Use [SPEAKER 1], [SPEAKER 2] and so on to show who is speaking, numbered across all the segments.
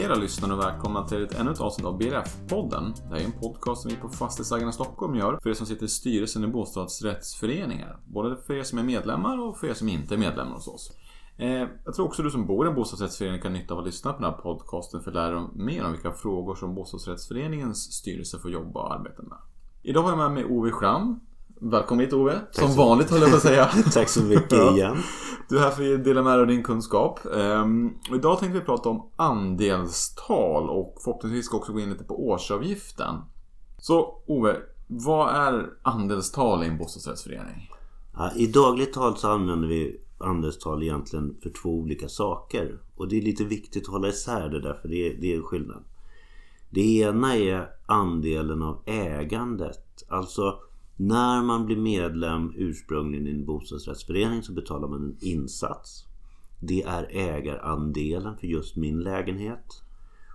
[SPEAKER 1] Hej alla lyssnare och välkomna till ett ännu ett avsnitt av BRF-podden. Det här är en podcast som vi på Fastighetsägarna Stockholm gör för er som sitter i styrelsen i bostadsrättsföreningar. Både för er som är medlemmar och för er som inte är medlemmar hos oss. Eh, jag tror också du som bor i en bostadsrättsförening kan nytta av att lyssna på den här podcasten för att lära dig mer om vilka frågor som bostadsrättsföreningens styrelse får jobba och arbeta med. Idag har jag med mig Ove Schram. Välkommen hit Ove. Som vanligt höll jag på att säga.
[SPEAKER 2] Tack så mycket igen.
[SPEAKER 1] Du är här för att dela med dig av din kunskap. Um, idag tänkte vi prata om andelstal och förhoppningsvis ska också gå in lite på årsavgiften. Så Ove, vad är andelstal i en bostadsrättsförening?
[SPEAKER 2] Ja, I dagligt tal så använder vi andelstal egentligen för två olika saker. Och det är lite viktigt att hålla isär det där för det är, det är skillnad. Det ena är andelen av ägandet. Alltså när man blir medlem ursprungligen i en bostadsrättsförening så betalar man en insats. Det är ägarandelen för just min lägenhet.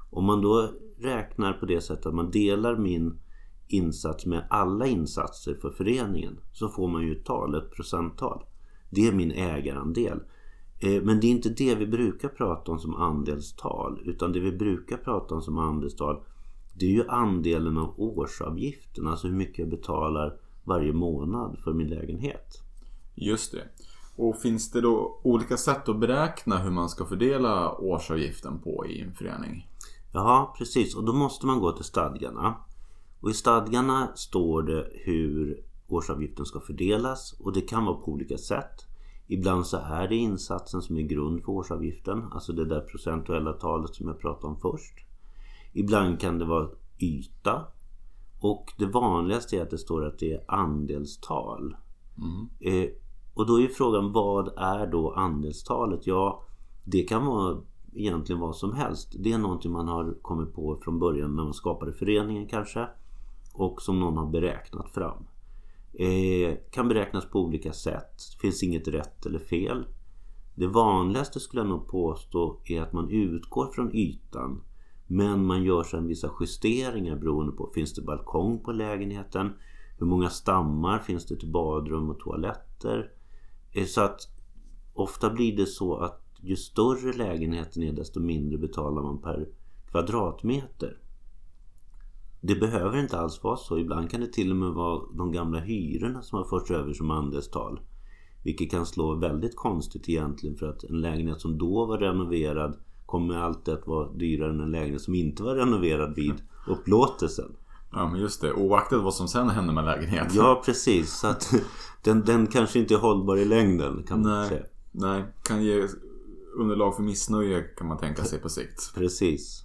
[SPEAKER 2] Om man då räknar på det sättet att man delar min insats med alla insatser för föreningen så får man ju ett tal, ett procenttal. Det är min ägarandel. Eh, men det är inte det vi brukar prata om som andelstal utan det vi brukar prata om som andelstal det är ju andelen av årsavgiften, alltså hur mycket jag betalar varje månad för min lägenhet.
[SPEAKER 1] Just det. Och finns det då olika sätt att beräkna hur man ska fördela årsavgiften på i en förening?
[SPEAKER 2] Ja, precis. Och då måste man gå till stadgarna. Och i stadgarna står det hur årsavgiften ska fördelas och det kan vara på olika sätt. Ibland så är det insatsen som är grund för årsavgiften, alltså det där procentuella talet som jag pratade om först. Ibland kan det vara yta och det vanligaste är att det står att det är andelstal. Mm. Eh, och då är frågan vad är då andelstalet? Ja, det kan vara egentligen vad som helst. Det är någonting man har kommit på från början när man skapade föreningen kanske. Och som någon har beräknat fram. Eh, kan beräknas på olika sätt. Det finns inget rätt eller fel. Det vanligaste skulle jag nog påstå är att man utgår från ytan men man gör sedan vissa justeringar beroende på finns det balkong på lägenheten? Hur många stammar finns det till badrum och toaletter? Eh, så att ofta blir det så att ju större lägenheten är desto mindre betalar man per kvadratmeter. Det behöver inte alls vara så. Ibland kan det till och med vara de gamla hyrorna som har förts över som andelstal. Vilket kan slå väldigt konstigt egentligen för att en lägenhet som då var renoverad kommer alltid att vara dyrare än en lägenhet som inte var renoverad vid upplåtelsen.
[SPEAKER 1] Ja men just det, oaktat vad som sen händer med lägenheten.
[SPEAKER 2] Ja precis, så att den, den kanske inte är hållbar i längden kan man
[SPEAKER 1] nej,
[SPEAKER 2] säga.
[SPEAKER 1] Nej, kan ge underlag för missnöje kan man tänka sig på sikt.
[SPEAKER 2] Precis.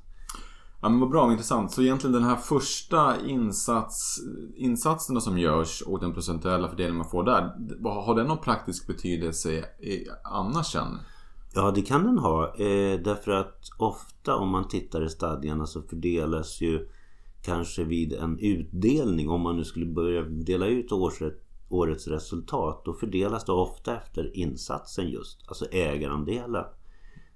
[SPEAKER 1] Ja men vad bra, vad intressant. Så egentligen den här första insats, insatserna som görs och den procentuella fördelningen man får där. Har den någon praktisk betydelse annars sen?
[SPEAKER 2] Ja, det kan den ha. Eh, därför att ofta om man tittar i stadgarna så fördelas ju kanske vid en utdelning, om man nu skulle börja dela ut årets resultat, då fördelas det ofta efter insatsen just, alltså ägarandelen.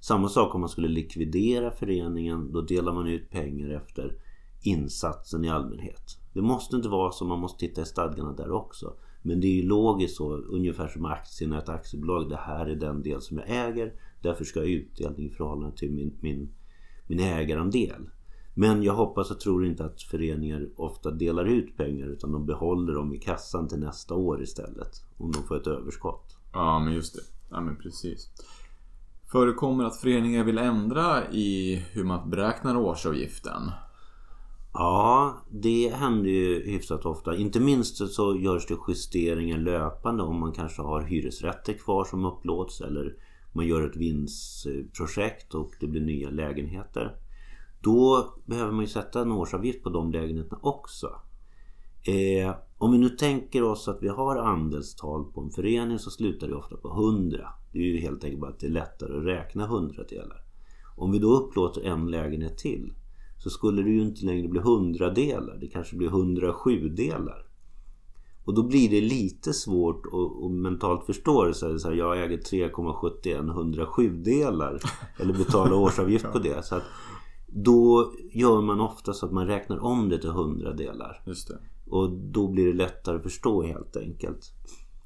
[SPEAKER 2] Samma sak om man skulle likvidera föreningen, då delar man ut pengar efter insatsen i allmänhet. Det måste inte vara så, man måste titta i stadgarna där också. Men det är ju logiskt så, ungefär som aktierna i ett aktiebolag. Det här är den del som jag äger. Därför ska jag ha utdelning i förhållande till min, min, min ägarandel. Men jag hoppas och tror inte att föreningar ofta delar ut pengar utan de behåller dem i kassan till nästa år istället. Om de får ett överskott.
[SPEAKER 1] Ja men just det. Ja men precis. Förekommer att föreningar vill ändra i hur man beräknar årsavgiften?
[SPEAKER 2] Ja, det händer ju hyfsat ofta. Inte minst så görs det justeringar löpande om man kanske har hyresrätter kvar som upplåts eller man gör ett vinstprojekt och det blir nya lägenheter. Då behöver man ju sätta en årsavgift på de lägenheterna också. Eh, om vi nu tänker oss att vi har andelstal på en förening så slutar det ofta på 100. Det är ju helt enkelt bara att det är lättare att räkna hundradelar. Om vi då upplåter en lägenhet till så skulle det ju inte längre bli hundradelar. Det kanske blir 107 delar. Och då blir det lite svårt att, mentalt förstå det. Så här, så här, jag äger 3,71 delar Eller betalar årsavgift på det. Så att då gör man ofta så att man räknar om det till 100 delar.
[SPEAKER 1] Just det.
[SPEAKER 2] Och då blir det lättare att förstå helt enkelt.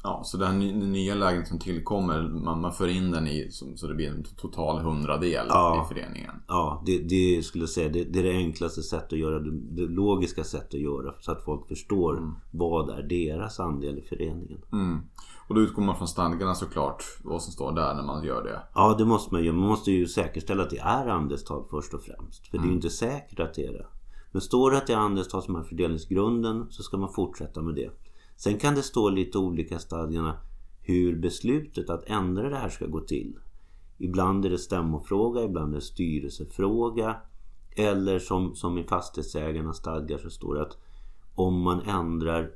[SPEAKER 1] Ja, så den, nya lägenheten som tillkommer, man, man för in den i så, så det blir en total hundradel
[SPEAKER 2] Ja.
[SPEAKER 1] i föreningen.
[SPEAKER 2] Ja, det, det skulle jag säga det, det är det enklaste sättet att göra det, det logiska sättet att göra så att folk förstår vad är deras andel i föreningen.
[SPEAKER 1] Mm. Och då utgår man från stadgarna såklart, vad som står där när man gör det.
[SPEAKER 2] Ja, det måste man göra. Man måste ju säkerställa att det är andelstal först och främst. För det är ju inte säkert att det är det. Men står det att det är andelstal som är fördelningsgrunden så ska man fortsätta med det. Sen kan det stå lite olika i stadgarna hur beslutet att ändra det här ska gå till. Ibland är det stämmofråga, ibland är det styrelsefråga. Eller som, som i fastighetsägarnas stadgar så står det att om man ändrar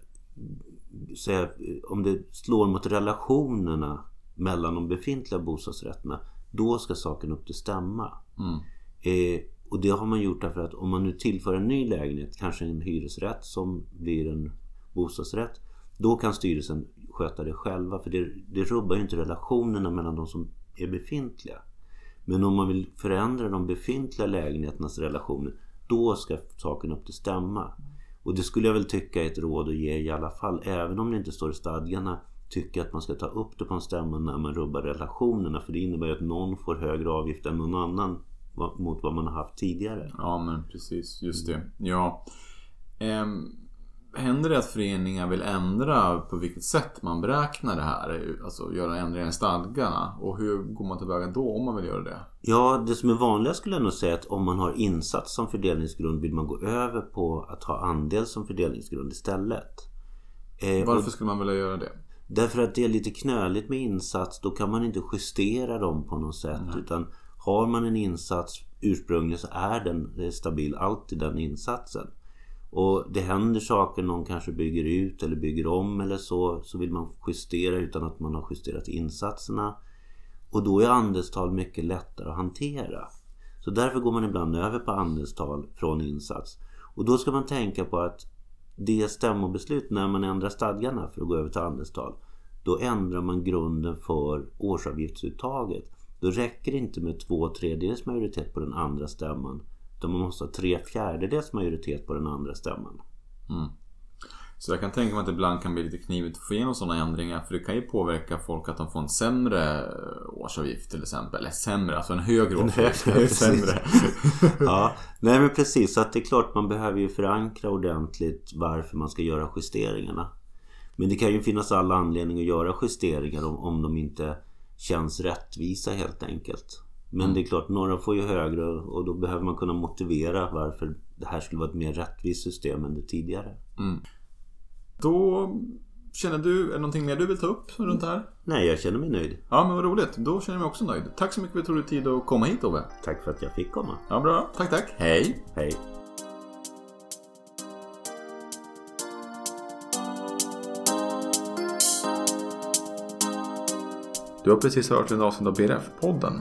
[SPEAKER 2] säga, om det slår mot relationerna mellan de befintliga bostadsrätterna då ska saken upp till stämma.
[SPEAKER 1] Mm.
[SPEAKER 2] Eh, och det har man gjort därför att om man nu tillför en ny lägenhet, kanske en hyresrätt som blir en bostadsrätt. Då kan styrelsen sköta det själva för det, det rubbar ju inte relationerna mellan de som är befintliga. Men om man vill förändra de befintliga lägenheternas relationer då ska saken upp till stämma. Och det skulle jag väl tycka är ett råd att ge i alla fall. Även om det inte står i stadgarna. Tycker att man ska ta upp det på en stämma när man rubbar relationerna. För det innebär ju att någon får högre avgift än någon annan mot vad man har haft tidigare.
[SPEAKER 1] Ja, men precis. Just det. Ja. Um händer det att föreningar vill ändra på vilket sätt man beräknar det här? Alltså göra ändringar i stadgarna? Och hur går man tillväga då om man vill göra det?
[SPEAKER 2] Ja, det som är vanligast skulle jag nog säga att om man har insats som fördelningsgrund vill man gå över på att ha andel som fördelningsgrund istället. Eh,
[SPEAKER 1] Varför skulle man vilja göra det?
[SPEAKER 2] Därför att det är lite knöligt med insats. Då kan man inte justera dem på något sätt. Utan har man en insats ursprungligen så är den stabil alltid den insatsen. Och det händer saker, någon kanske bygger ut eller bygger om eller så. Så vill man justera utan att man har justerat insatserna. Och då är andelstal mycket lättare att hantera. Så därför går man ibland över på andelstal från insats. Och då ska man tänka på att det stämmobeslut när man ändrar stadgarna för att gå över till andelstal. Då ändrar man grunden för årsavgiftsuttaget. Då räcker det inte med två tredjedels majoritet på den andra stämman. Utan man måste ha tre fjärdedels majoritet på den andra stämman.
[SPEAKER 1] Så jag kan tänka mig att det ibland kan bli lite knivigt att få igenom sådana ändringar. För det kan ju påverka folk att de får en sämre årsavgift till exempel. Eller sämre, alltså en högre årsavgift.
[SPEAKER 2] högre, precis.
[SPEAKER 1] sämre.
[SPEAKER 2] Ja, nej men precis. Så att det är klart man behöver ju förankra ordentligt varför man ska göra justeringarna. Men det kan ju finnas alla anledning att göra justeringar om, om de inte känns rättvisa helt enkelt. Men det är klart, några får ju högre och då behöver man kunna motivera varför det här skulle vara ett mer rättvist system än det tidigare.
[SPEAKER 1] Då känner du, är det någonting mer du vill ta upp runt det här?
[SPEAKER 2] Nej, jag känner mig nöjd.
[SPEAKER 1] Ja men vad roligt, då känner jag mig också nöjd. Tack så mycket för att du tog dig tid att komma hit Ove.
[SPEAKER 2] Tack för att jag fick komma.
[SPEAKER 1] Ja bra, tack tack. Hej!
[SPEAKER 2] Hej.
[SPEAKER 1] Du har precis hört en avsnitt av BRF-podden.